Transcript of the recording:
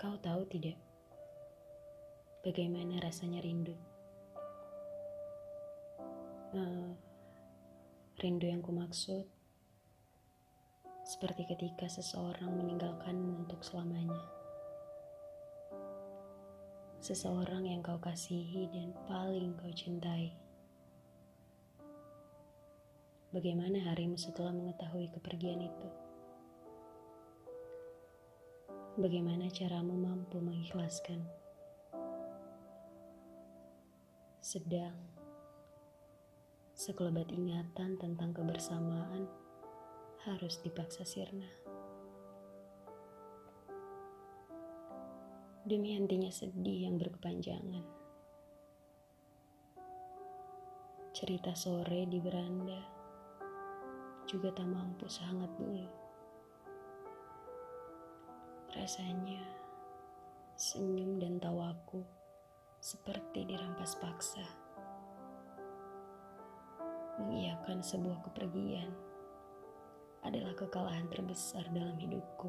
Kau tahu tidak bagaimana rasanya rindu? Uh, rindu yang kumaksud seperti ketika seseorang meninggalkanmu untuk selamanya. Seseorang yang kau kasihi dan paling kau cintai. Bagaimana harimu setelah mengetahui kepergian itu? Bagaimana caramu mampu mengikhlaskan? Sedang sekelebat ingatan tentang kebersamaan harus dipaksa sirna. Demi hentinya sedih yang berkepanjangan. Cerita sore di beranda juga tak mampu sehangat dulu. Rasanya senyum dan tawaku seperti dirampas paksa. Mengiyakan sebuah kepergian adalah kekalahan terbesar dalam hidupku.